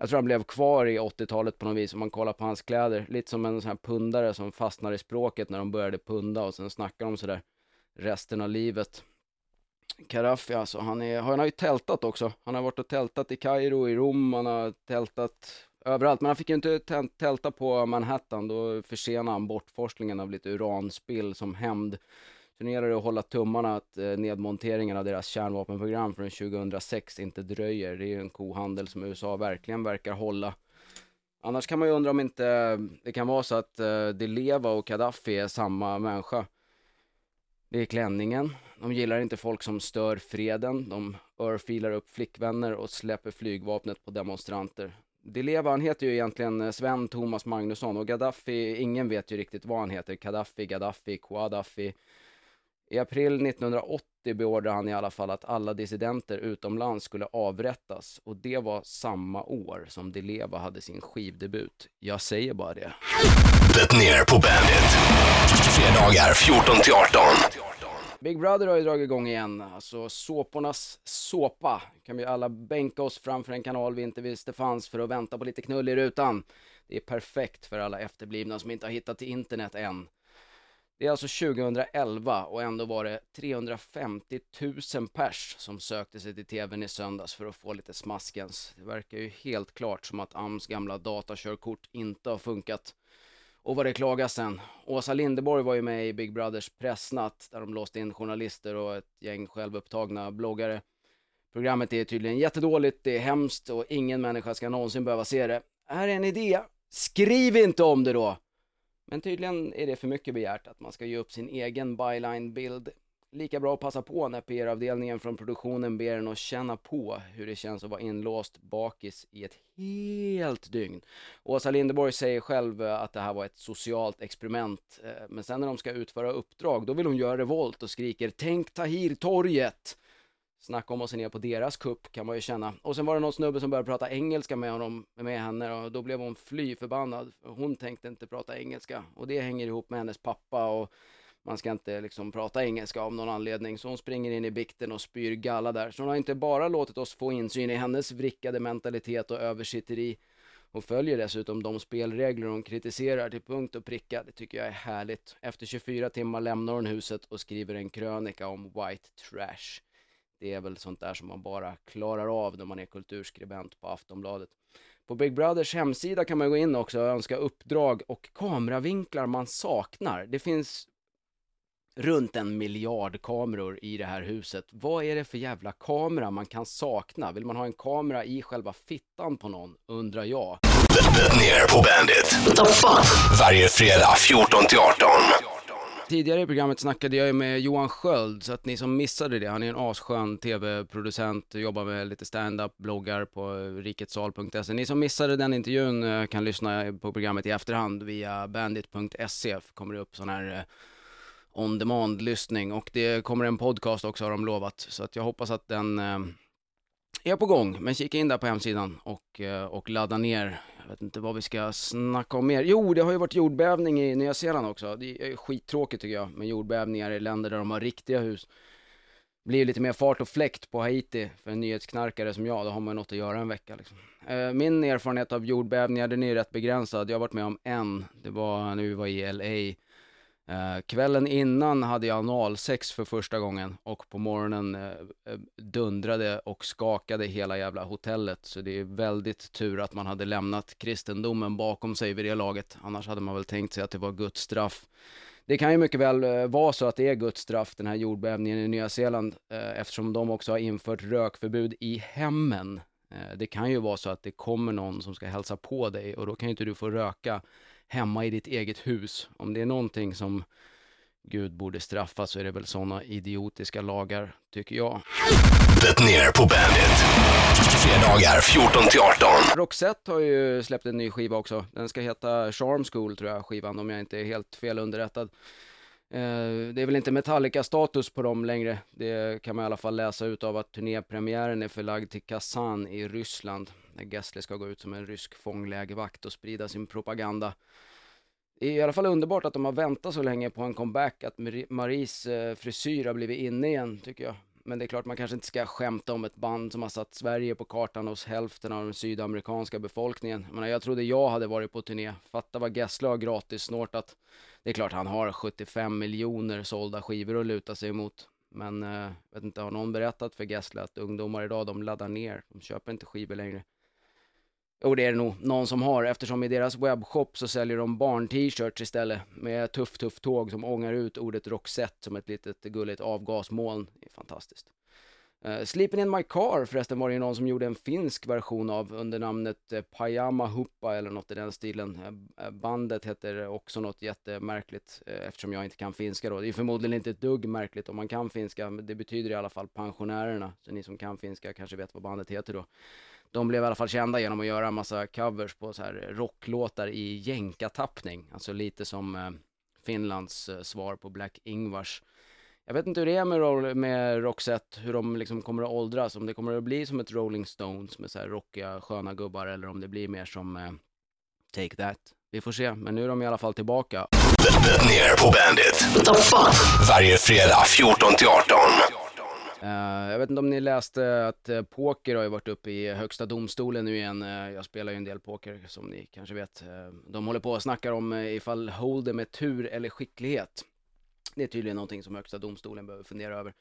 Jag tror han blev kvar i 80-talet på något vis om man kollar på hans kläder. Lite som en sån här pundare som fastnar i språket när de började punda och sen snackar de sådär resten av livet. Karaffi alltså, han, är, han har ju tältat också. Han har varit och tältat i Kairo, i Rom, han har tältat överallt. Men han fick ju inte tälta på Manhattan, då försenade han bortforslingen av lite uranspill som hämnd. Så nu gäller det att hålla tummarna att eh, nedmonteringen av deras kärnvapenprogram från 2006 inte dröjer. Det är ju en kohandel som USA verkligen verkar hålla. Annars kan man ju undra om inte eh, det kan vara så att eh, Leva och Gaddafi är samma människa. Det är klänningen. De gillar inte folk som stör freden. De örfilar upp flickvänner och släpper flygvapnet på demonstranter. Leva, han heter ju egentligen eh, Sven Thomas Magnusson och Gaddafi, ingen vet ju riktigt vad han heter. Gaddafi, Gaddafi, Qaddafi. I april 1980 beordrade han i alla fall att alla dissidenter utomlands skulle avrättas och det var samma år som Di Leva hade sin skivdebut. Jag säger bara det. Det ner på Bandit. Fredagar 14 till 18. Big Brother har ju dragit igång igen, alltså såpornas såpa. Kan vi alla bänka oss framför en kanal vi inte visste fanns för att vänta på lite knull i rutan. Det är perfekt för alla efterblivna som inte har hittat till internet än. Det är alltså 2011 och ändå var det 350 000 pers som sökte sig till tvn i söndags för att få lite smaskens. Det verkar ju helt klart som att AMS gamla datakörkort inte har funkat. Och vad det klagas sen. Åsa Lindeborg var ju med i Big Brothers pressnatt där de låste in journalister och ett gäng självupptagna bloggare. Programmet är tydligen jättedåligt, det är hemskt och ingen människa ska någonsin behöva se det. Här är en idé. Skriv inte om det då! Men tydligen är det för mycket begärt att man ska ge upp sin egen byline-bild. Lika bra att passa på när PR-avdelningen från produktionen ber en att känna på hur det känns att vara inlåst bakis i ett helt dygn. Åsa Linderborg säger själv att det här var ett socialt experiment. Eh, men sen när de ska utföra uppdrag, då vill hon göra revolt och skriker ”Tänk Tahir-torget!” Snacka om att se ner på deras kupp kan man ju känna. Och sen var det någon snubbe som började prata engelska med honom, med henne och då blev hon fly förbannad. Hon tänkte inte prata engelska och det hänger ihop med hennes pappa och man ska inte liksom prata engelska av någon anledning. Så hon springer in i bikten och spyr galla där. Så hon har inte bara låtit oss få insyn i hennes vrickade mentalitet och översitteri och följer dessutom de spelregler hon kritiserar till punkt och pricka. Det tycker jag är härligt. Efter 24 timmar lämnar hon huset och skriver en krönika om white trash. Det är väl sånt där som man bara klarar av när man är kulturskribent på Aftonbladet. På Big Brothers hemsida kan man gå in också och önska uppdrag och kameravinklar man saknar. Det finns runt en miljard kameror i det här huset. Vad är det för jävla kamera man kan sakna? Vill man ha en kamera i själva fittan på någon, undrar jag. Ner på Bandit. What the fuck? Varje fredag 14 till 18. Tidigare i programmet snackade jag ju med Johan Sköld, så att ni som missade det, han är en asskön tv-producent, jobbar med lite stand-up, bloggar på riketsal.se. Ni som missade den intervjun eh, kan lyssna på programmet i efterhand via bandit.se, kommer det upp sån här eh, on demand-lyssning och det kommer en podcast också har de lovat, så att jag hoppas att den eh, är på gång, men kika in där på hemsidan och, eh, och ladda ner jag vet inte vad vi ska snacka om mer. Jo, det har ju varit jordbävning i Nya Zeeland också. Det är skittråkigt tycker jag med jordbävningar i länder där de har riktiga hus. Det blir lite mer fart och fläkt på Haiti för en nyhetsknarkare som jag. Då har man något att göra en vecka liksom. Eh, min erfarenhet av jordbävningar, den är rätt begränsad. Jag har varit med om en. Det var när vi var i LA. Eh, kvällen innan hade jag analsex för första gången och på morgonen eh, eh, dundrade och skakade hela jävla hotellet. Så det är väldigt tur att man hade lämnat kristendomen bakom sig vid det laget. Annars hade man väl tänkt sig att det var Guds straff. Det kan ju mycket väl eh, vara så att det är Guds straff, den här jordbävningen i Nya Zeeland, eh, eftersom de också har infört rökförbud i hemmen. Eh, det kan ju vara så att det kommer någon som ska hälsa på dig och då kan ju inte du få röka hemma i ditt eget hus. Om det är någonting som Gud borde straffa så är det väl sådana idiotiska lagar, tycker jag. Det ner på Bandit. Fredagar 14 till 18. Roxette har ju släppt en ny skiva också. Den ska heta Charm School tror jag, skivan, om jag inte är helt fel underrättad. Eh, Eh, det är väl inte Metallica-status på dem längre. Det kan man i alla fall läsa ut av att turnépremiären är förlagd till Kazan i Ryssland. Där Gessle ska gå ut som en rysk fånglägervakt och sprida sin propaganda. Det är i alla fall underbart att de har väntat så länge på en comeback, att Maries eh, frisyr har blivit inne igen, tycker jag. Men det är klart, man kanske inte ska skämta om ett band som har satt Sverige på kartan hos hälften av den sydamerikanska befolkningen. Jag, menar, jag trodde jag hade varit på turné. Fatta vad Gessle har gratis snortat. Det är klart han har 75 miljoner sålda skivor att luta sig emot. Men, eh, vet inte, har någon berättat för Gessle att ungdomar idag, de laddar ner. De köper inte skivor längre. Jo, det är det nog någon som har eftersom i deras webbshop så säljer de barn-t-shirts istället med tuff, tuff tåg som ångar ut ordet Roxette som ett litet gulligt avgasmoln. Det är fantastiskt. Uh, Sleeping in my car förresten var det ju någon som gjorde en finsk version av under namnet uh, Pajama Huppa eller något i den stilen. Uh, bandet heter också något jättemärkligt eftersom jag inte kan finska då. Det är förmodligen inte ett dugg märkligt om man kan finska, men det betyder i alla fall pensionärerna. Så ni som kan finska kanske vet vad bandet heter då de blev i alla fall kända genom att göra en massa covers på så här rocklåtar i jänkartappning. Alltså lite som eh, Finlands eh, svar på Black Ingvars. Jag vet inte hur det är med, med Roxette, hur de liksom kommer att åldras, om det kommer att bli som ett Rolling Stones med så här rockiga, sköna gubbar eller om det blir mer som eh, Take That. Vi får se, men nu är de i alla fall tillbaka. Ner på fuck? Varje fredag 14 till 18. Uh, jag vet inte om ni läste att uh, poker har ju varit uppe i högsta domstolen nu igen. Uh, jag spelar ju en del poker som ni kanske vet. de håller på och snackar om ifall holder med tur eller skicklighet. Det är tydligen någonting som högsta domstolen behöver fundera över.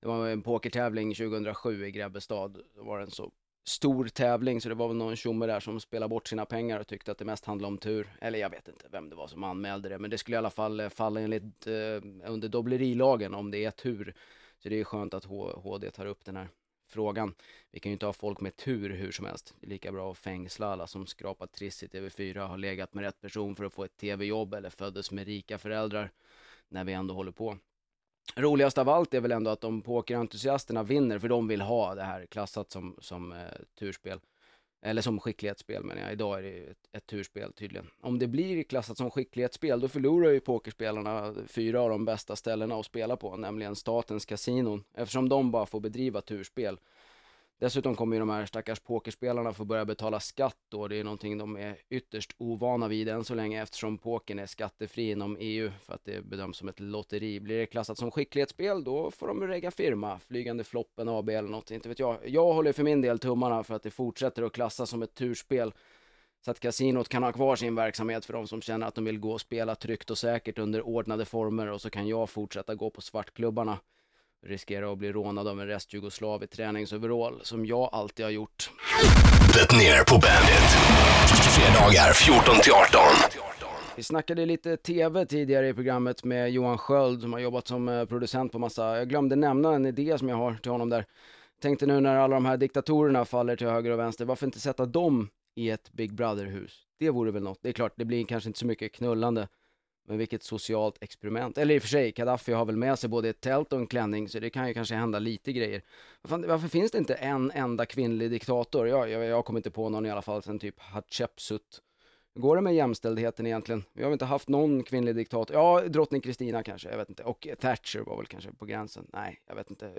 Det var en pokertävling 2007 i Grebbestad. Då var det en så stor tävling så det var väl någon tjomme där som spelade bort sina pengar och tyckte att det mest handlade om tur. Eller jag vet inte vem det var som anmälde det, men det skulle i alla fall falla enligt under dobblerilagen om det är tur. Så det är skönt att HD tar upp den här frågan. Vi kan ju inte ha folk med tur hur som helst. Det är lika bra att fängsla alla som skrapat triss i TV4, har legat med rätt person för att få ett TV-jobb eller föddes med rika föräldrar när vi ändå håller på. Roligast av allt är väl ändå att de pokerentusiasterna vinner för de vill ha det här klassat som, som eh, turspel. Eller som skicklighetsspel men jag. Idag är det ett, ett turspel tydligen. Om det blir klassat som skicklighetsspel då förlorar ju pokerspelarna fyra av de bästa ställena att spela på, nämligen statens kasinon. Eftersom de bara får bedriva turspel Dessutom kommer ju de här stackars pokerspelarna få börja betala skatt då. Det är någonting de är ytterst ovana vid än så länge eftersom pokern är skattefri inom EU för att det bedöms som ett lotteri. Blir det klassat som skicklighetsspel då får de regga firma, Flygande Floppen AB eller något, inte vet jag. Jag håller för min del tummarna för att det fortsätter att klassas som ett turspel så att kasinot kan ha kvar sin verksamhet för de som känner att de vill gå och spela tryggt och säkert under ordnade former och så kan jag fortsätta gå på svartklubbarna riskerar att bli rånad av en restjugoslav i träningsoverall, som jag alltid har gjort. Det ner på Bandit. Fredagar 14 till 18. Vi snackade lite TV tidigare i programmet med Johan Sköld som har jobbat som eh, producent på massa, jag glömde nämna en idé som jag har till honom där. Tänkte nu när alla de här diktatorerna faller till höger och vänster, varför inte sätta dem i ett Big Brother-hus? Det vore väl något. Det är klart, det blir kanske inte så mycket knullande men vilket socialt experiment. Eller i och för sig, Gaddafi har väl med sig både ett tält och en klänning, så det kan ju kanske hända lite grejer. Varför, varför finns det inte en enda kvinnlig diktator? Jag, jag, jag kommer inte på någon i alla fall sen typ Hatshepsut. Hur går det med jämställdheten egentligen? Vi har väl inte haft någon kvinnlig diktator? Ja, drottning Kristina kanske, jag vet inte. Och Thatcher var väl kanske på gränsen. Nej, jag vet inte.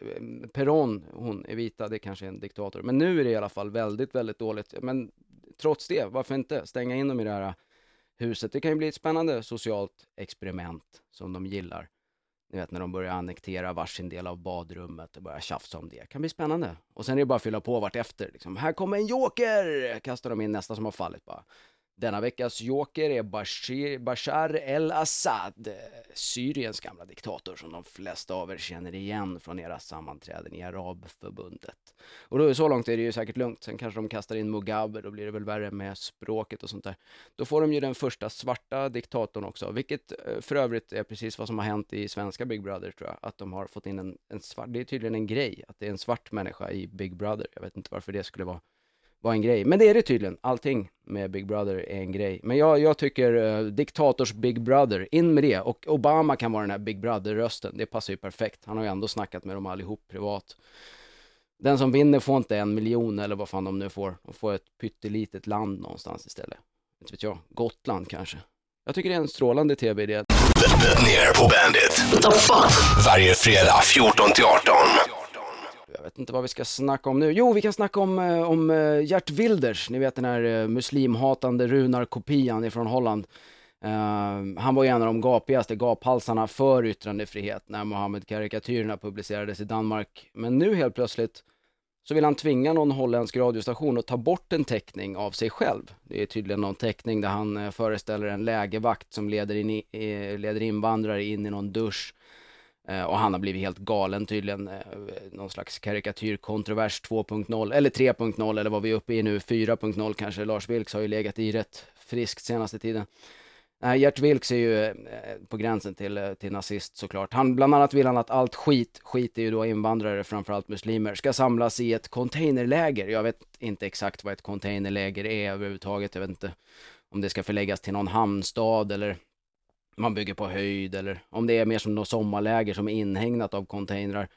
Peron, hon är vita, det kanske är en diktator. Men nu är det i alla fall väldigt, väldigt dåligt. Men trots det, varför inte stänga in dem i det här huset. Det kan ju bli ett spännande socialt experiment som de gillar. Ni vet när de börjar annektera varsin del av badrummet och börjar tjafsa om det. det kan bli spännande. Och sen är det bara att fylla på vart efter. Liksom. Här kommer en joker! Kastar de in nästa som har fallit bara. Denna veckas joker är Bashir, Bashar el-Assad, Syriens gamla diktator som de flesta av er känner igen från era sammanträden i Arabförbundet. Och då, så långt är det ju säkert lugnt. Sen kanske de kastar in Mugabe, då blir det väl värre med språket och sånt där. Då får de ju den första svarta diktatorn också, vilket eh, för övrigt är precis vad som har hänt i svenska Big Brother tror jag. Att de har fått in en, en svart, det är tydligen en grej, att det är en svart människa i Big Brother. Jag vet inte varför det skulle vara var en grej. Men det är det tydligen. Allting med Big Brother är en grej. Men jag, jag tycker uh, diktators Big Brother, in med det. Och Obama kan vara den här Big Brother-rösten. Det passar ju perfekt. Han har ju ändå snackat med dem allihop privat. Den som vinner får inte en miljon eller vad fan de nu får. De får ett pyttelitet land någonstans istället. Inte vet jag. Gotland kanske. Jag tycker det är en strålande tv-idé. Ner på Bandit. What the fuck? Varje fredag 14 till 18 jag vet inte vad vi ska snacka om nu. Jo, vi kan snacka om, eh, om eh, Gert Wilders, ni vet den här eh, muslimhatande runarkopian ifrån Holland. Uh, han var ju en av de gapigaste gaphalsarna för yttrandefrihet när Mohammed-karikatyrerna publicerades i Danmark. Men nu helt plötsligt så vill han tvinga någon holländsk radiostation att ta bort en teckning av sig själv. Det är tydligen någon teckning där han föreställer en lägervakt som leder, in i, leder invandrare in i någon dusch Eh, och han har blivit helt galen tydligen. Eh, någon slags karikatyrkontrovers 2.0 eller 3.0 eller vad vi är uppe i nu, 4.0 kanske. Lars Vilks har ju legat i rätt friskt senaste tiden. Nej, Gert Vilks är ju eh, på gränsen till, eh, till nazist såklart. Han, bland annat vill han att allt skit, skit är ju då invandrare, framförallt muslimer, ska samlas i ett containerläger. Jag vet inte exakt vad ett containerläger är överhuvudtaget. Jag vet inte om det ska förläggas till någon hamnstad eller man bygger på höjd eller om det är mer som något sommarläger som är inhägnat av containrar.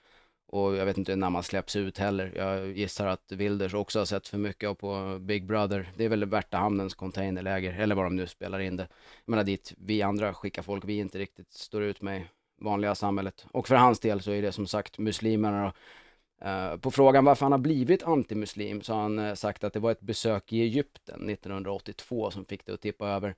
Och jag vet inte när man släpps ut heller. Jag gissar att Wilders också har sett för mycket på Big Brother. Det är väl Värtahamnens containerläger, eller vad de nu spelar in det. Jag menar dit vi andra skickar folk vi inte riktigt står ut med i vanliga samhället. Och för hans del så är det som sagt muslimerna då. Eh, på frågan varför han har blivit antimuslim så har han eh, sagt att det var ett besök i Egypten 1982 som fick det att tippa över.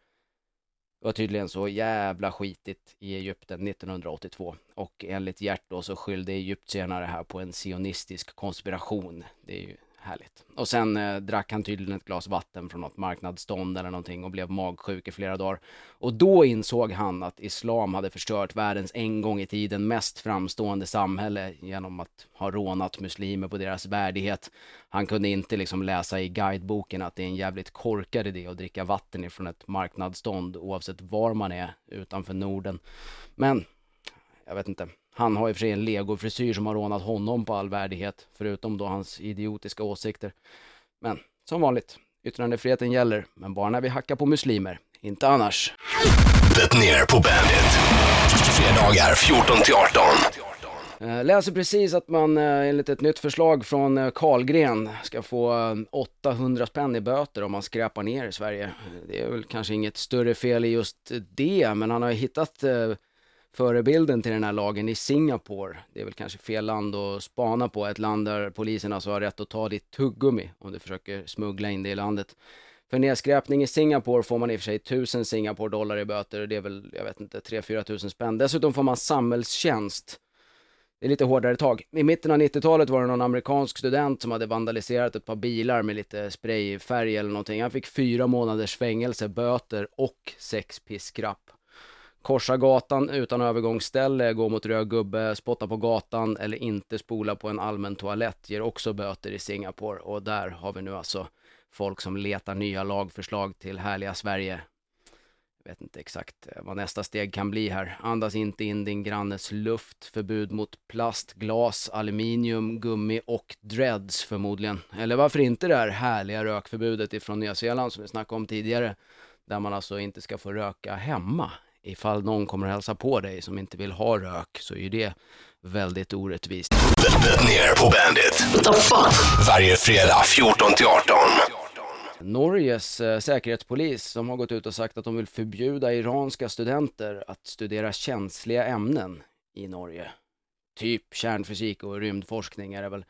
Det var tydligen så jävla skitigt i Egypten 1982 och enligt Gert då så skyllde egyptierna det här på en sionistisk konspiration. Det är ju härligt. Och sen eh, drack han tydligen ett glas vatten från något marknadsstånd eller någonting och blev magsjuk i flera dagar. Och då insåg han att islam hade förstört världens en gång i tiden mest framstående samhälle genom att ha rånat muslimer på deras värdighet. Han kunde inte liksom läsa i guideboken att det är en jävligt korkad idé att dricka vatten ifrån ett marknadsstånd oavsett var man är utanför Norden. Men, jag vet inte. Han har i och för sig en legofrisyr som har rånat honom på all värdighet, förutom då hans idiotiska åsikter. Men som vanligt, yttrandefriheten gäller, men bara när vi hackar på muslimer, inte annars. Det ner på Bandit. Fredagar 14 till 18. Eh, läser precis att man eh, enligt ett nytt förslag från Karlgren eh, ska få 800 spänn i böter om man skräpar ner i Sverige. Det är väl kanske inget större fel i just det, men han har hittat förebilden till den här lagen i Singapore. Det är väl kanske fel land att spana på, ett land där polisen alltså har rätt att ta ditt tuggummi om du försöker smuggla in det i landet. För nedskräpning i Singapore får man i och för sig 1000 Singapore dollar i böter, det är väl, jag vet inte, 3-4 tusen spänn. Dessutom får man samhällstjänst. Det är lite hårdare tag. I mitten av 90-talet var det någon amerikansk student som hade vandaliserat ett par bilar med lite sprayfärg eller någonting. Han fick fyra månaders fängelse, böter och sex piskrapp. Korsa gatan utan övergångsställe, gå mot röd gubbe, spotta på gatan eller inte spola på en allmän toalett ger också böter i Singapore. Och där har vi nu alltså folk som letar nya lagförslag till härliga Sverige. Jag vet inte exakt eh, vad nästa steg kan bli här. Andas inte in din grannes luft. Förbud mot plast, glas, aluminium, gummi och dreads förmodligen. Eller varför inte det här härliga rökförbudet ifrån Nya Zeeland som vi snackade om tidigare. Där man alltså inte ska få röka hemma ifall någon kommer att hälsa på dig som inte vill ha rök så är ju det väldigt orättvist. Ner på fuck? Varje fredag 14 till 18. Norges eh, säkerhetspolis som har gått ut och sagt att de vill förbjuda iranska studenter att studera känsliga ämnen i Norge. Typ kärnfysik och rymdforskning är det väl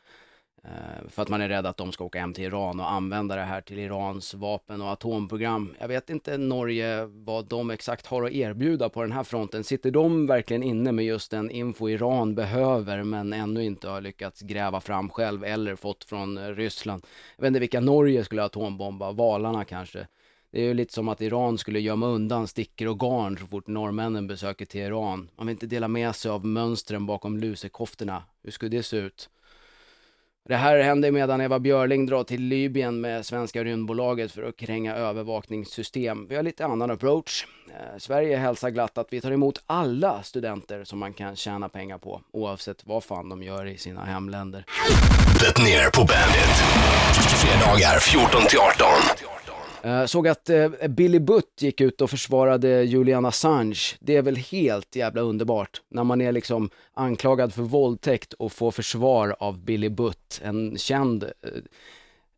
Eh, för att man är rädd att de ska åka hem till Iran och använda det här till Irans vapen och atomprogram. Jag vet inte Norge vad de exakt har att erbjuda på den här fronten. Sitter de verkligen inne med just den info Iran behöver men ännu inte har lyckats gräva fram själv eller fått från eh, Ryssland? Jag vet inte vilka Norge skulle atombomba, valarna kanske. Det är ju lite som att Iran skulle gömma undan stickor och garn så fort norrmännen besöker Teheran. Man vill inte dela med sig av mönstren bakom lusekoftorna. Hur skulle det se ut? Det här händer medan Eva Björling drar till Libyen med svenska rymdbolaget för att kränga övervakningssystem. Vi har lite annan approach. Eh, Sverige hälsar glatt att vi tar emot alla studenter som man kan tjäna pengar på, oavsett vad fan de gör i sina hemländer. Det ner på Bandit. Fredagar 14 till 18. Uh, såg att uh, Billy Butt gick ut och försvarade Julian Assange. Det är väl helt jävla underbart när man är liksom anklagad för våldtäkt och får försvar av Billy Butt, en känd uh,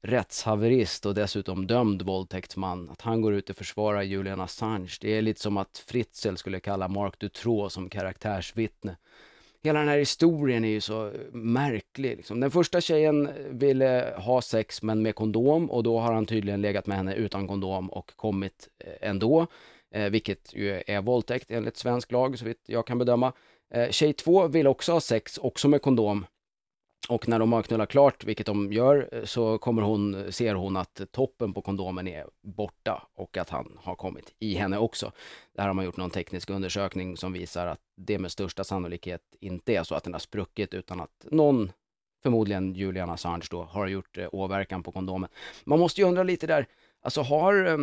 rättshaverist och dessutom dömd våldtäktsman. Att han går ut och försvarar Julian Assange. Det är lite som att Fritzl skulle kalla Mark Dutroux som karaktärsvittne hela den här historien är ju så märklig. Liksom. Den första tjejen ville ha sex men med kondom och då har han tydligen legat med henne utan kondom och kommit eh, ändå. Eh, vilket ju är våldtäkt enligt svensk lag så vitt jag kan bedöma. Eh, tjej två vill också ha sex, också med kondom. Och när de har knullat klart, vilket de gör, eh, så kommer hon, ser hon att toppen på kondomen är borta och att han har kommit i henne också. Där har man gjort någon teknisk undersökning som visar att det med största sannolikhet inte är så att den har spruckit utan att någon, förmodligen Julian Assange då, har gjort eh, åverkan på kondomen. Man måste ju undra lite där, alltså har eh,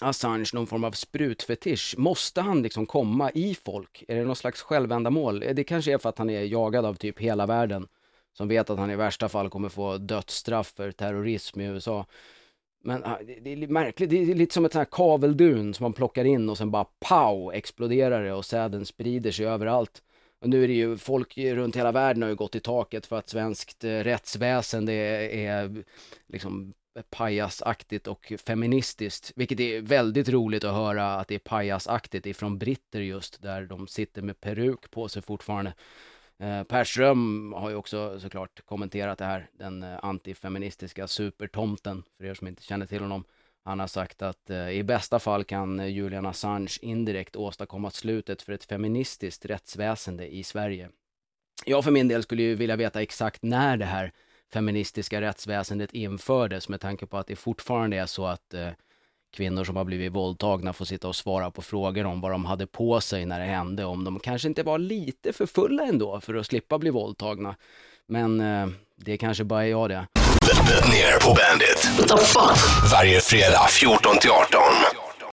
Assange någon form av sprutfetisch? Måste han liksom komma i folk? Är det någon slags självändamål? Det kanske är för att han är jagad av typ hela världen som vet att han i värsta fall kommer få dödsstraff för terrorism i USA. Men ah, det är märkligt, det är lite som ett sånt här kaveldun som man plockar in och sen bara pow exploderar det och säden sprider sig överallt. Och nu är det ju, folk runt hela världen har ju gått i taket för att svenskt rättsväsen rättsväsende är, är liksom pajasaktigt och feministiskt, vilket är väldigt roligt att höra att det är pajasaktigt ifrån britter just, där de sitter med peruk på sig fortfarande. Eh, har ju också såklart kommenterat det här, den eh, antifeministiska supertomten, för er som inte känner till honom. Han har sagt att eh, i bästa fall kan eh, Julian Assange indirekt åstadkomma slutet för ett feministiskt rättsväsende i Sverige. Jag för min del skulle ju vilja veta exakt när det här feministiska rättsväsendet infördes med tanke på att det fortfarande är så att eh, kvinnor som har blivit våldtagna får sitta och svara på frågor om vad de hade på sig när det hände, om de kanske inte var lite för fulla ändå för att slippa bli våldtagna. Men eh, det kanske bara är jag det. Ner på fuck? Varje fredag 14 till 18.